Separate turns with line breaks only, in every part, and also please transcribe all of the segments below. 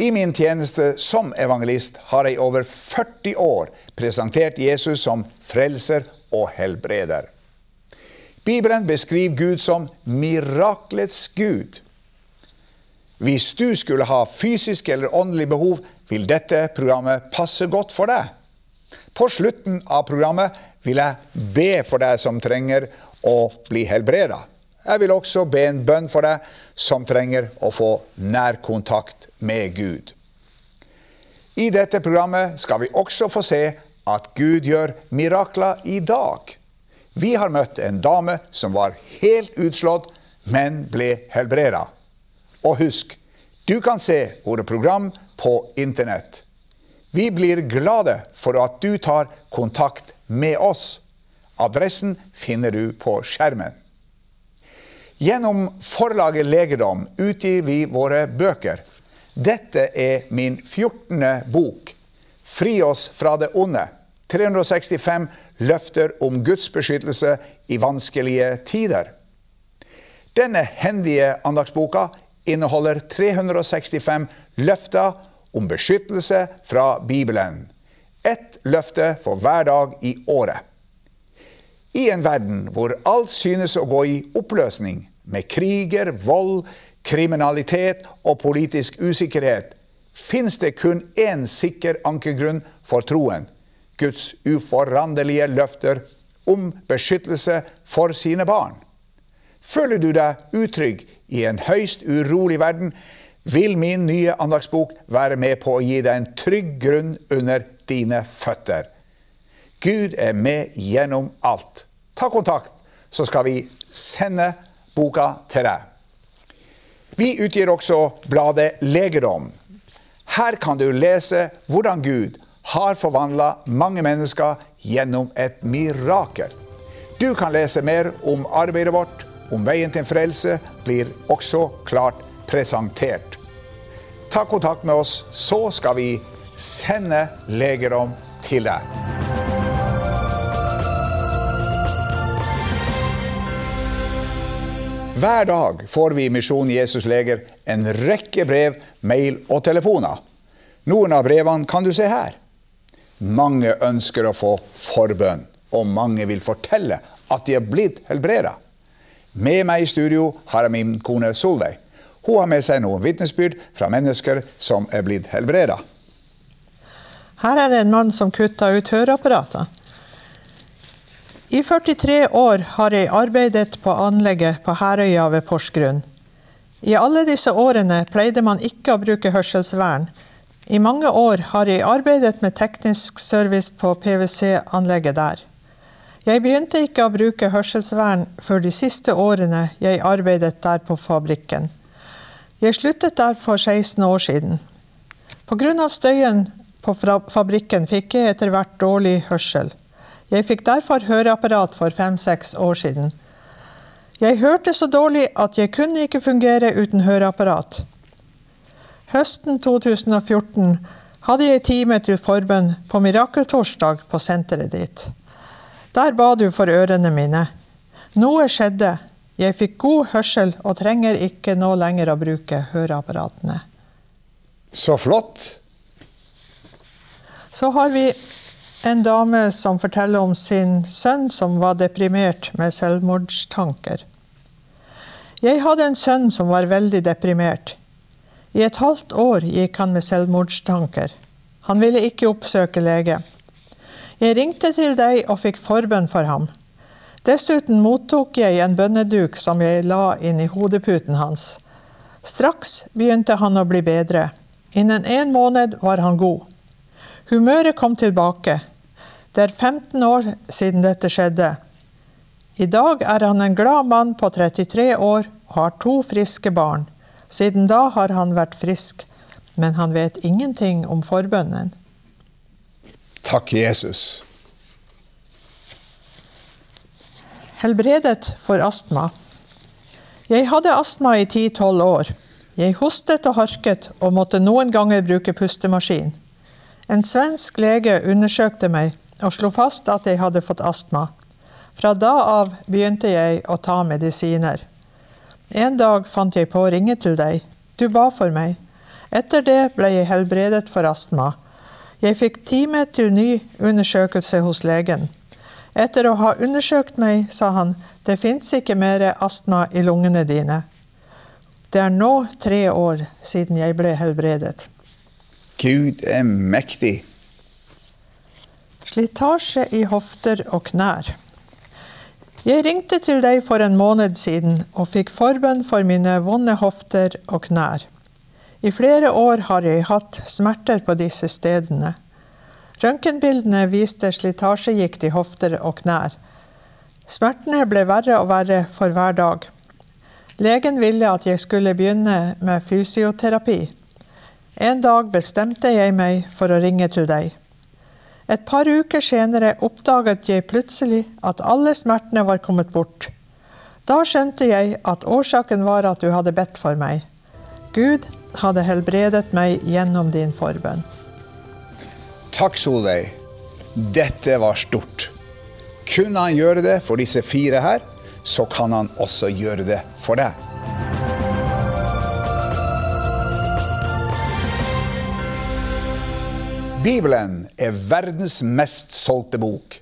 I min tjeneste som evangelist har jeg over 40 år presentert Jesus som frelser og helbreder. Bibelen beskriver Gud som miraklets Gud. Hvis du skulle ha fysisk eller åndelig behov, vil dette programmet passe godt for deg. På slutten av programmet vil jeg be for deg som trenger å bli helbreda. Jeg vil også be en bønn for deg som trenger å få nærkontakt med Gud. I dette programmet skal vi også få se at Gud gjør mirakler i dag. Vi har møtt en dame som var helt utslått, men ble helbreda. Og husk, du kan se våre program på internett. Vi blir glade for at du tar kontakt med oss. Adressen finner du på skjermen. Gjennom forlaget Legedom utgir vi våre bøker. Dette er min 14. bok. Fri oss fra det onde. 365 løfter om Guds beskyttelse i vanskelige tider. Denne hendige andagsboka inneholder 365 løfter om beskyttelse fra Bibelen. Ett løfte for hver dag i året. I en verden hvor alt synes å gå i oppløsning, med kriger, vold, kriminalitet og politisk usikkerhet, fins det kun én sikker ankergrunn for troen. Guds uforanderlige løfter om beskyttelse for sine barn. Føler du deg utrygg i en høyst urolig verden, vil min nye andagsbok være med på å gi deg en trygg grunn under dine føtter. Gud er med gjennom alt ta kontakt, så skal vi sende boka til deg. Vi utgir også bladet Legedom. Her kan du lese hvordan Gud har forvandla mange mennesker gjennom et mirakel. Du kan lese mer om arbeidet vårt, om veien til frelse, blir også klart presentert. Ta kontakt med oss, så skal vi sende Legedom til deg. Hver dag får vi i Misjon Jesus Leger en rekke brev, mail og telefoner. Noen av brevene kan du se her. Mange ønsker å få forbønn, og mange vil fortelle at de er blitt helbreda. Med meg i studio har jeg min kone Solveig. Hun har med seg noen vitnesbyrd fra mennesker som er blitt helbreda.
Her er det en mann som kutta ut høreapparater. I 43 år har jeg arbeidet på anlegget på Herøya ved Porsgrunn. I alle disse årene pleide man ikke å bruke hørselsvern. I mange år har jeg arbeidet med teknisk service på PwC-anlegget der. Jeg begynte ikke å bruke hørselsvern før de siste årene jeg arbeidet der på fabrikken. Jeg sluttet der for 16 år siden. Pga. støyen på fabrikken fikk jeg etter hvert dårlig hørsel. Jeg fikk derfor høreapparat for fem-seks år siden. Jeg hørte så dårlig at jeg kunne ikke fungere uten høreapparat. Høsten 2014 hadde jeg time til forbønn på Mirakeltorsdag på senteret ditt. Der ba du for ørene mine. Noe skjedde. Jeg fikk god hørsel og trenger ikke nå lenger å bruke høreapparatene.
Så flott.
Så har vi en dame som forteller om sin sønn som var deprimert med selvmordstanker. Jeg hadde en sønn som var veldig deprimert. I et halvt år gikk han med selvmordstanker. Han ville ikke oppsøke lege. Jeg ringte til deg og fikk forbønn for ham. Dessuten mottok jeg en bønneduk som jeg la inn i hodeputen hans. Straks begynte han å bli bedre. Innen en måned var han god. Humøret kom tilbake. Det er 15 år siden dette skjedde. I dag er han en glad mann på 33 år og har to friske barn. Siden da har han vært frisk, men han vet ingenting om forbønnen.
Takk, Jesus.
Helbredet for astma. Jeg hadde astma i 10-12 år. Jeg hostet og harket og måtte noen ganger bruke pustemaskin. En svensk lege undersøkte meg og slo fast at jeg hadde fått astma. Fra da av begynte jeg å ta medisiner. En dag fant jeg på å ringe til deg. Du ba for meg. Etter det ble jeg helbredet for astma. Jeg fikk time til ny undersøkelse hos legen. Etter å ha undersøkt meg, sa han, det fins ikke mer astma i lungene dine. Det er nå tre år siden jeg ble helbredet.
Gud er mektig.
Slitasje i hofter og knær. Jeg ringte til deg for en måned siden og fikk forbønn for mine vonde hofter og knær. I flere år har jeg hatt smerter på disse stedene. Røntgenbildene viste slitasjegikt i hofter og knær. Smertene ble verre og verre for hver dag. Legen ville at jeg skulle begynne med fysioterapi. En dag bestemte jeg meg for å ringe til deg. Et par uker senere oppdaget jeg plutselig at alle smertene var kommet bort. Da skjønte jeg at årsaken var at du hadde bedt for meg. Gud hadde helbredet meg gjennom din forbønn.
Takk, Solveig. Dette var stort. Kunne han gjøre det for disse fire her, så kan han også gjøre det for deg. Bibelen er verdens mest solgte bok.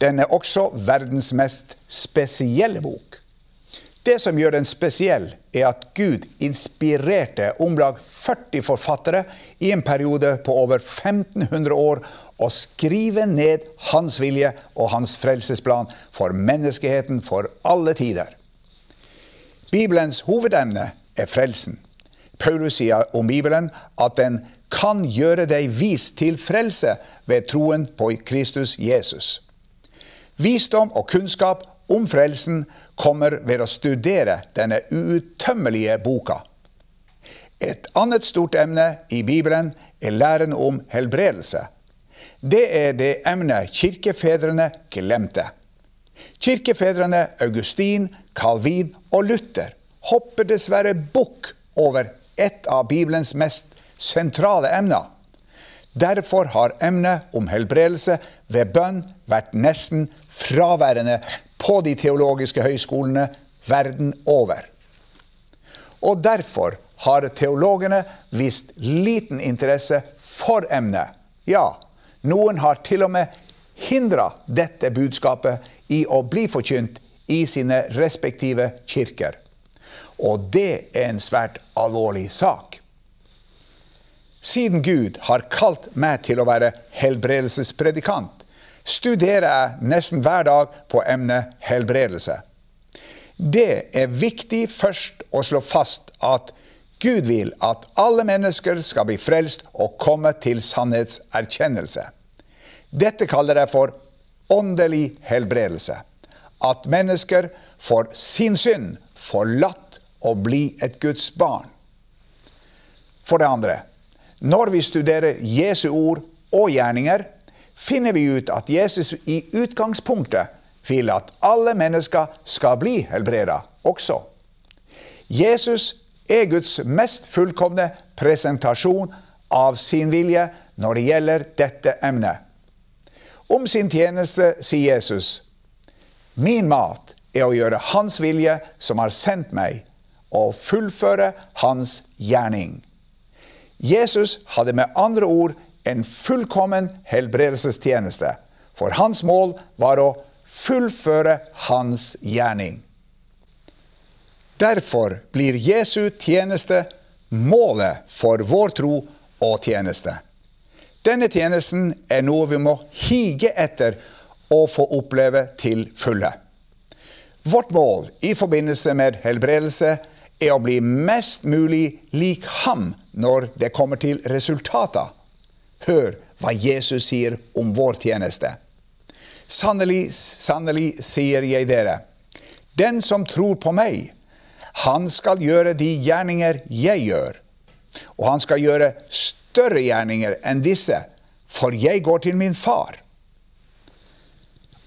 Den er også verdens mest spesielle bok. Det som gjør den spesiell, er at Gud inspirerte om lag 40 forfattere i en periode på over 1500 år å skrive ned hans vilje og hans frelsesplan for menneskeheten for alle tider. Bibelens hovedemne er frelsen. Paulus sier om Bibelen at den kan gjøre deg vist til frelse ved troen på Kristus Jesus. Visdom og kunnskap om frelsen kommer ved å studere denne uuttømmelige boka. Et annet stort emne i Bibelen er læren om helbredelse. Det er det emnet kirkefedrene glemte. Kirkefedrene Augustin, Calvin og Luther hopper dessverre bukk over et av Bibelens mest sentrale emner. Derfor har emnet om helbredelse ved bønn vært nesten fraværende på de teologiske høyskolene verden over. Og derfor har teologene vist liten interesse for emnet. Ja, noen har til og med hindra dette budskapet i å bli forkynt i sine respektive kirker. Og det er en svært alvorlig sak. Siden Gud har kalt meg til å være helbredelsespredikant, studerer jeg nesten hver dag på emnet helbredelse. Det er viktig først å slå fast at Gud vil at alle mennesker skal bli frelst og komme til sannhetserkjennelse. Dette kaller jeg for åndelig helbredelse. At mennesker får sin synd forlatt og bli et Guds barn. For det andre når vi studerer Jesu ord og gjerninger, finner vi ut at Jesus i utgangspunktet vil at alle mennesker skal bli helbreda også. Jesus er Guds mest fullkomne presentasjon av sin vilje når det gjelder dette emnet. Om sin tjeneste sier Jesus, min mat er å gjøre Hans vilje som har sendt meg, og fullføre Hans gjerning. Jesus hadde med andre ord en fullkommen helbredelsestjeneste, for hans mål var å fullføre hans gjerning. Derfor blir Jesu tjeneste målet for vår tro og tjeneste. Denne tjenesten er noe vi må hige etter å få oppleve til fulle. Vårt mål i forbindelse med helbredelse er å bli mest mulig lik ham når det kommer til resultater. Hør hva Jesus sier om vår tjeneste. Sannelig, sannelig sier jeg dere, den som tror på meg, han skal gjøre de gjerninger jeg gjør. Og han skal gjøre større gjerninger enn disse, for jeg går til min far.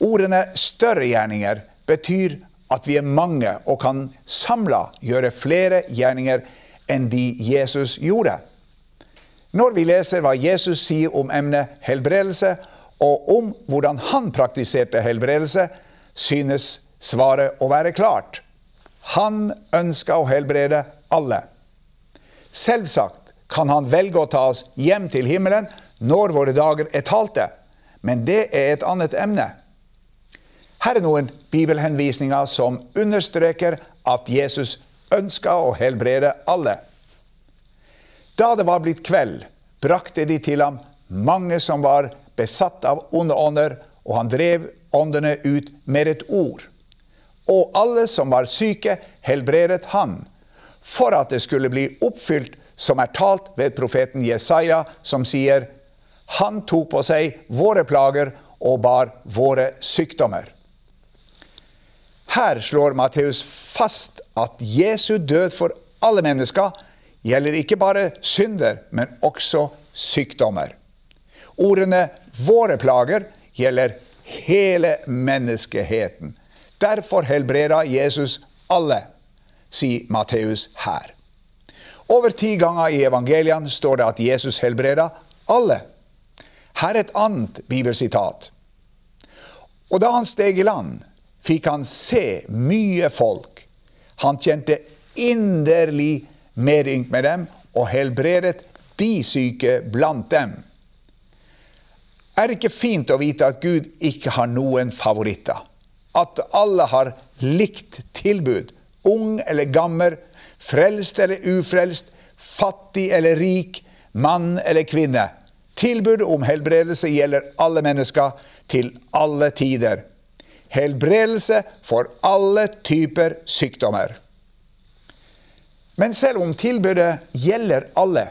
Ordene større gjerninger betyr at vi er mange og kan samla gjøre flere gjerninger enn de Jesus gjorde. Når vi leser hva Jesus sier om emnet helbredelse, og om hvordan han praktiserte helbredelse, synes svaret å være klart. Han ønska å helbrede alle. Selvsagt kan han velge å ta oss hjem til himmelen når våre dager er talte, men det er et annet emne. Her er noen bibelhenvisninger som understreker at Jesus ønska å helbrede alle. Da det var blitt kveld, brakte de til ham mange som var besatt av onde ånder, og han drev åndene ut med et ord. Og alle som var syke, helbredet han, for at det skulle bli oppfylt som er talt ved profeten Jesaja, som sier, Han tok på seg våre plager og bar våre sykdommer. Her slår Matteus fast at Jesu død for alle mennesker gjelder ikke bare synder, men også sykdommer. Ordene 'våre plager' gjelder hele menneskeheten. Derfor helbreder Jesus alle, sier Matteus her. Over ti ganger i evangeliene står det at Jesus helbreder alle. Her er et annet bibelsitat. Og da han steg i land, fikk han se mye folk. Han kjente inderlig medynk med dem og helbredet de syke blant dem. Er det ikke fint å vite at Gud ikke har noen favoritter? At alle har likt tilbud, ung eller gammel, frelst eller ufrelst, fattig eller rik, mann eller kvinne. Tilbud om helbredelse gjelder alle mennesker til alle tider helbredelse for alle typer sykdommer. Men selv om tilbudet gjelder alle,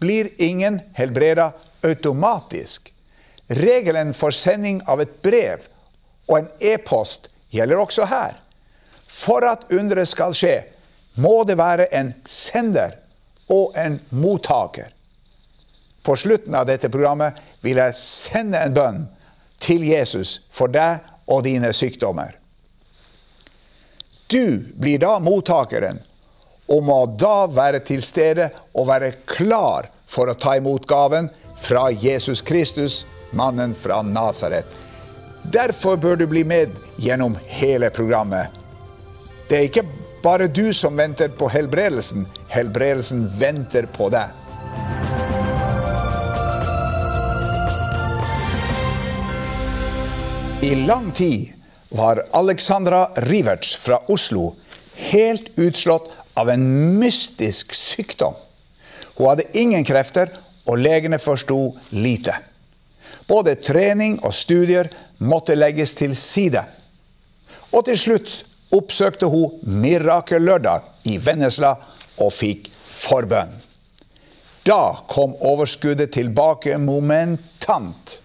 blir ingen helbreda automatisk. Regelen for sending av et brev og en e-post gjelder også her. For at underet skal skje, må det være en sender og en mottaker. På slutten av dette programmet vil jeg sende en bønn til Jesus for deg og dine sykdommer. Du blir da mottakeren og må da være til stede og være klar for å ta imot gaven fra Jesus Kristus, mannen fra Nasaret. Derfor bør du bli med gjennom hele programmet. Det er ikke bare du som venter på helbredelsen. Helbredelsen venter på deg. I lang tid var Alexandra Riverts fra Oslo helt utslått av en mystisk sykdom. Hun hadde ingen krefter, og legene forsto lite. Både trening og studier måtte legges til side. Og til slutt oppsøkte hun Mirakellørdag i Vennesla og fikk forbønn. Da kom overskuddet tilbake momentant.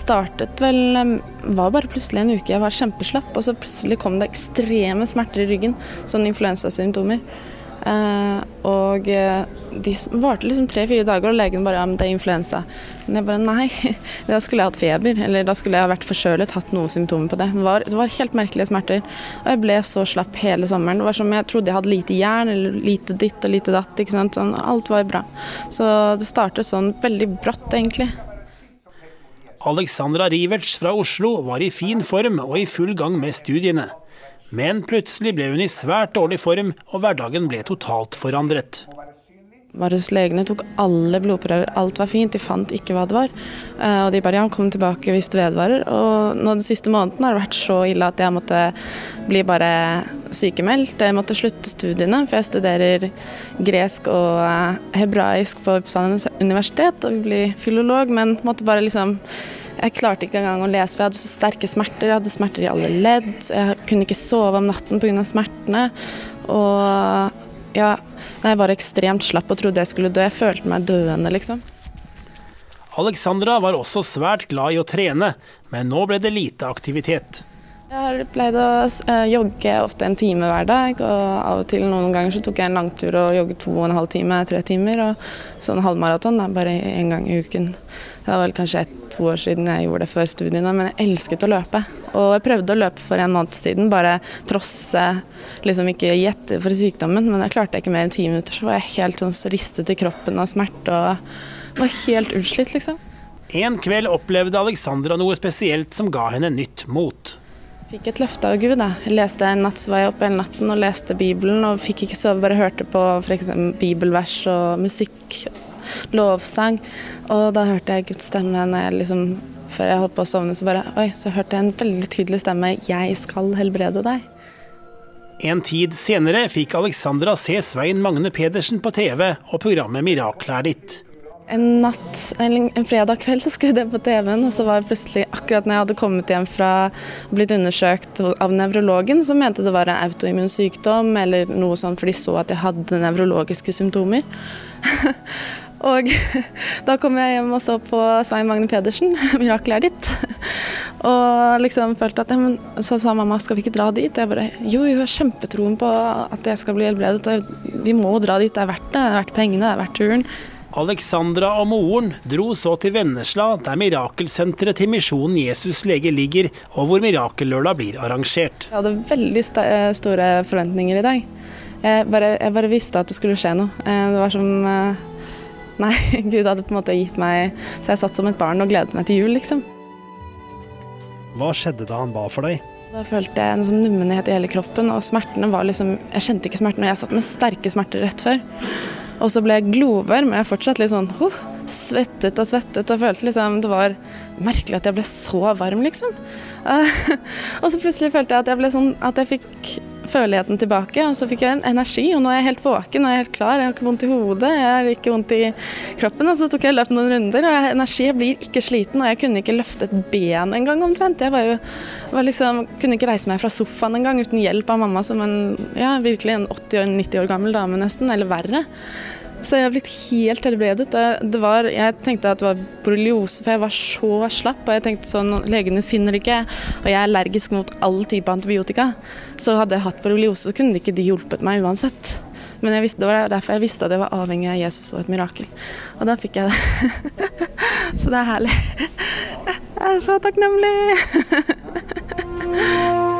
Startet vel var bare plutselig en uke. Jeg var kjempeslapp, og så plutselig kom det ekstreme smerter i ryggen. Sånne influensasymptomer. Eh, og eh, de varte liksom tre-fire dager, og legen bare ja, men det er influensa. Men jeg bare nei, da skulle jeg hatt feber, eller da skulle jeg vært forkjølet, hatt noen symptomer på det. Det var, det var, helt merkelige smerter. Og jeg ble så slapp hele sommeren. Det var som jeg trodde jeg hadde lite jern, eller lite ditt og lite datt. ikke sant? Sånn, alt var bra. Så det startet sånn veldig brått, egentlig.
Alexandra Riverts fra Oslo var i fin form og i full gang med studiene. Men plutselig ble hun i svært dårlig form, og hverdagen ble totalt forandret.
Var hos legene, tok alle blodprøver, alt var fint, de fant ikke hva det var. Eh, og de bare ja, kom tilbake hvis det vedvarer. Og nå den siste måneden har det vært så ille at jeg måtte bli bare sykemeldt. Jeg måtte slutte studiene, for jeg studerer gresk og eh, hebraisk på Uppsala universitet og vil bli filolog, men måtte bare liksom Jeg klarte ikke engang å lese, for jeg hadde så sterke smerter. Jeg hadde smerter i alle ledd. Jeg kunne ikke sove om natten pga. smertene. Og ja, jeg var ekstremt slapp og trodde jeg skulle dø. Jeg følte meg døende, liksom.
Alexandra var også svært glad i å trene, men nå ble det lite aktivitet.
Jeg har pleid å eh, jogge ofte en time hver dag, og av og til noen ganger så tok jeg en langtur og jogget to og en halv time, tre timer. Og sånn halvmaraton bare én gang i uken. Det var vel kanskje et, to år siden jeg gjorde det før studiene, men jeg elsket å løpe. Og jeg prøvde å løpe for en måned siden, bare trosse liksom ikke gjette for sykdommen, men jeg klarte ikke mer enn ti minutter, så var jeg helt sånn ristet i kroppen av smerte og var helt utslitt, liksom.
En kveld opplevde Alexandra noe spesielt som ga henne nytt mot.
Fikk et løfte av Gud. Da. Jeg leste en natt så var jeg oppe hele natten og leste Bibelen og fikk ikke sove, bare hørte på f.eks. bibelvers og musikk, lovsang. Og da hørte jeg Guds stemme når jeg liksom, før jeg holdt på å sovne, så bare Oi, så hørte jeg en veldig tydelig stemme. Jeg skal helbrede deg.
En tid senere fikk Alexandra se Svein Magne Pedersen på TV og programmet Mirakelet er ditt.
En natt, en fredag kveld så skulle jeg på TV-en, og så var det plutselig akkurat når jeg hadde kommet hjem fra blitt undersøkt av nevrologen, som mente det var en autoimmun sykdom eller noe sånt, for de så at jeg hadde nevrologiske symptomer. og da kom jeg hjem og så på Svein Magne Pedersen, 'Mirakelet er ditt'. Og liksom følte at men, Så sa mamma skal vi ikke dra dit? Jeg bare jo, jeg har kjempetroen på at jeg skal bli helbredet. Vi må dra dit, det er verdt det. Det er verdt pengene, det er verdt turen.
Alexandra og moren dro så til Vennesla, der mirakelsenteret til Misjonen Jesus lege ligger, og hvor Mirakellørdag blir arrangert.
Jeg hadde veldig st eh, store forventninger i dag. Jeg bare, jeg bare, visste at det skulle skje noe. Eh, det var som eh, Nei, Gud hadde på en måte gitt meg Så jeg satt som et barn og gledet meg til jul, liksom.
Hva skjedde da han ba for deg?
Da følte jeg en sånn nummenhet i hele kroppen, og smertene var liksom Jeg kjente ikke smertene, og jeg satt med sterke smerter rett før. Og så ble jeg glovarm, Jeg jeg fortsatt litt sånn uh, svettet og svettet. Og følte liksom det var merkelig at jeg ble så varm, liksom. Og så plutselig følte jeg at jeg ble sånn at jeg fikk føleligheten tilbake. Og så fikk jeg en energi, og nå er jeg helt våken og jeg er helt klar. Jeg har ikke vondt i hodet, jeg har ikke vondt i kroppen. Og så tok jeg løp noen runder, og jeg har energi. Jeg blir ikke sliten, og jeg kunne ikke løfte et ben engang omtrent. Jeg var jo, var liksom, kunne ikke reise meg fra sofaen engang uten hjelp av mamma som en ja, virkelig en 80-90 år gammel dame nesten, eller verre. Så jeg har blitt helt helbredet. Det var, jeg tenkte at det var borreliose, for jeg var så slapp. Og jeg tenkte sånn, legene finner det ikke, og jeg er allergisk mot all type antibiotika. Så hadde jeg hatt borreliose, så kunne ikke de hjulpet meg uansett. Men visste, det var derfor jeg visste at jeg var avhengig av Jesus og et mirakel. Og da fikk jeg det. så det er herlig. Jeg er så takknemlig.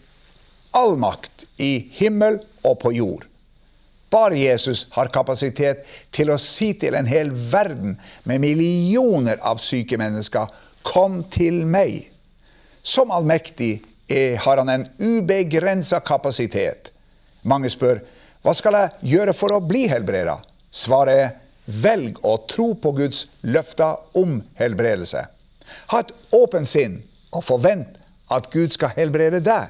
all makt i himmel og på jord'. Bare Jesus har kapasitet til å si til en hel verden med millioner av syke mennesker 'Kom til meg'. Som allmektig er, har han en ubegrensa kapasitet. Mange spør hva skal jeg gjøre for å bli helbreda? Svaret er velg å tro på Guds løfter om helbredelse. Ha et åpent sinn og forvent at Gud skal helbrede deg.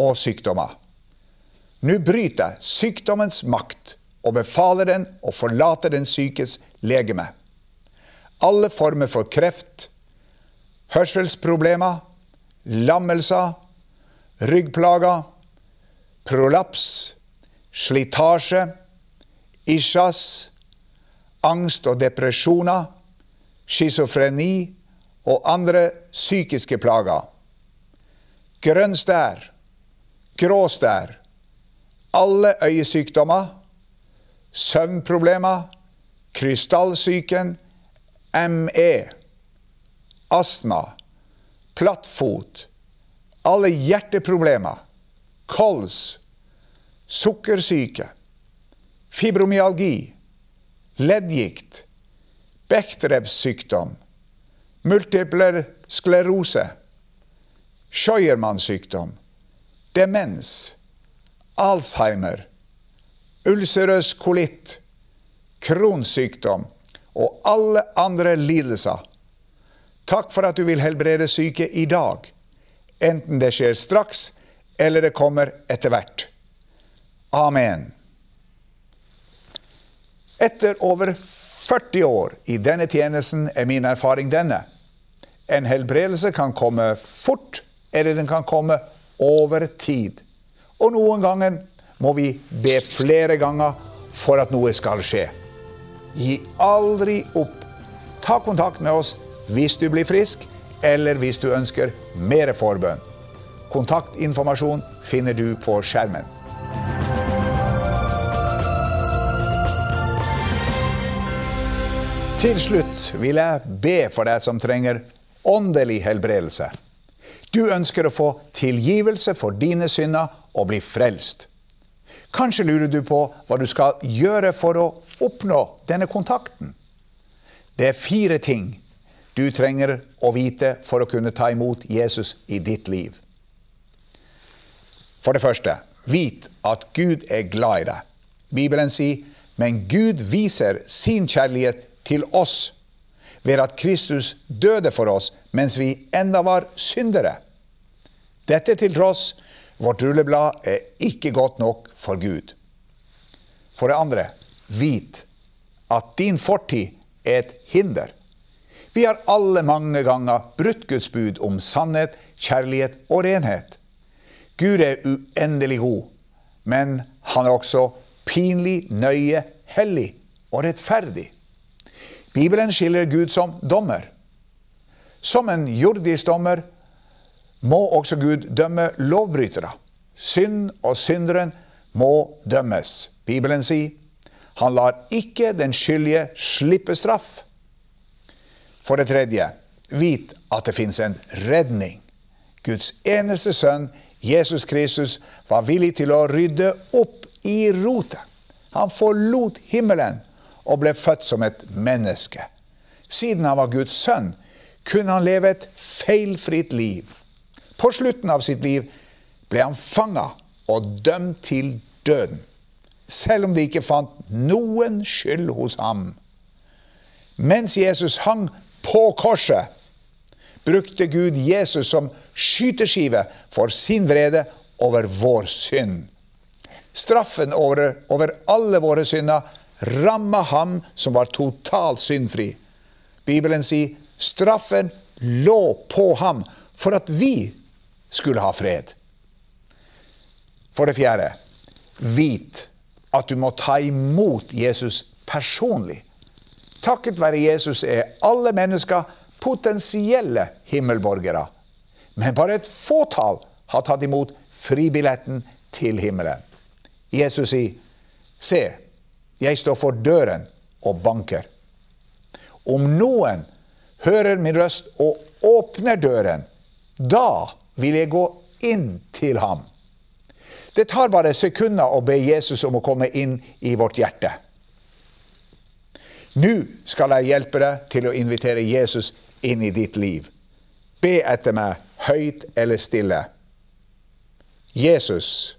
og sykdommer. Nå bryter jeg sykdommens makt og befaler den å forlate den sykes legeme. Alle former for kreft, hørselsproblemer, lammelser, ryggplager, prolaps, slitasje, isjas, angst og depresjoner, schizofreni og andre psykiske plager. Grønn stær, grå stær, alle øyesykdommer, søvnproblemer, krystallsyken, ME, astma, plattfot, alle hjerteproblemer, kols, sukkersyke, fibromyalgi, leddgikt, Bechdrevs sykdom, multipler sklerose, Scheuermanns sykdom, demens, Alzheimer, ulcerøs kolitt, kronsykdom og alle andre lidelser. Takk for at du vil helbrede syke i dag, enten det skjer straks eller det kommer etter hvert. Amen. Etter over 40 år i denne tjenesten er min erfaring denne. En helbredelse kan komme fort, eller den kan komme over tid. Og noen ganger må vi be flere ganger for at noe skal skje. Gi aldri opp. Ta kontakt med oss hvis du blir frisk, eller hvis du ønsker mer forbønn. Kontaktinformasjon finner du på skjermen. Til slutt vil jeg be for deg som trenger åndelig helbredelse. Du ønsker å få tilgivelse for dine synder og bli frelst. Kanskje lurer du på hva du skal gjøre for å oppnå denne kontakten. Det er fire ting du trenger å vite for å kunne ta imot Jesus i ditt liv. For det første, vit at Gud er glad i deg. Bibelen sier, men Gud viser sin kjærlighet til oss ved at Kristus døde for oss mens vi enda var syndere. Dette til tross, vårt rulleblad er ikke godt nok for Gud. For det andre, vit at din fortid er et hinder. Vi har alle mange ganger brutt Guds bud om sannhet, kjærlighet og renhet. Gud er uendelig god, men han er også pinlig, nøye, hellig og rettferdig. Bibelen skiller Gud som dommer. Som en jordisk dommer må også Gud dømme lovbrytere. Synd og synderen må dømmes. Bibelen sier han lar ikke den skyldige slippe straff. For det tredje, vit at det fins en redning. Guds eneste sønn, Jesus Kristus, var villig til å rydde opp i rotet. Han forlot himmelen og ble født som et menneske. Siden han var Guds sønn, kunne han leve et feilfritt liv. På slutten av sitt liv ble han fanga og dømt til døden, selv om de ikke fant noen skyld hos ham. Mens Jesus hang på korset, brukte Gud Jesus som skyteskive for sin vrede over vår synd. Straffen over, over alle våre synder ramma ham som var totalt syndfri. Bibelen sier straffen lå på ham for at vi skulle ha fred. For det fjerde, vit at du må ta imot Jesus personlig. Takket være Jesus er alle mennesker potensielle himmelborgere. Men bare et fåtall har tatt imot fribilletten til himmelen. Jesus sier, se, jeg står for døren og banker. Om noen hører min røst og åpner døren, da vil jeg gå inn til ham. Det tar bare sekunder å be Jesus om å komme inn i vårt hjerte. Nå skal jeg hjelpe deg til å invitere Jesus inn i ditt liv. Be etter meg, høyt eller stille. Jesus,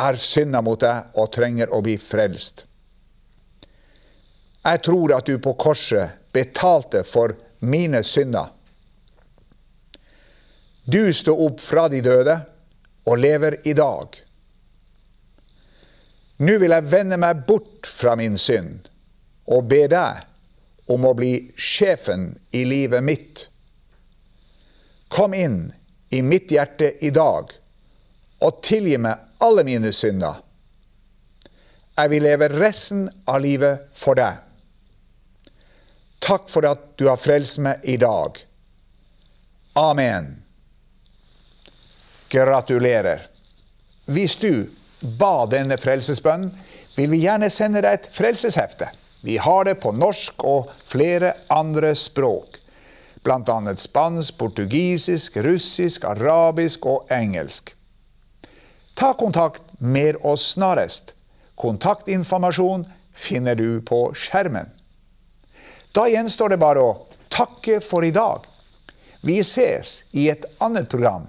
er synda mot deg og trenger å bli frelst. Jeg tror at du på korset betalte for mine synder. Du sto opp fra de døde og lever i dag. Nå vil jeg vende meg bort fra min synd og be deg om å bli sjefen i livet mitt. Kom inn i mitt hjerte i dag og tilgi meg alle mine synder. Jeg vil leve resten av livet for deg. Takk for at du har frelst meg i dag. Amen. Gratulerer. Hvis du ba denne frelsesbønnen, vil vi gjerne sende deg et frelseshefte. Vi har det på norsk og flere andre språk, bl.a. spansk, portugisisk, russisk, arabisk og engelsk. Ta kontakt med oss snarest. Kontaktinformasjon finner du på skjermen. Da gjenstår det bare å takke for i dag. Vi ses i et annet program.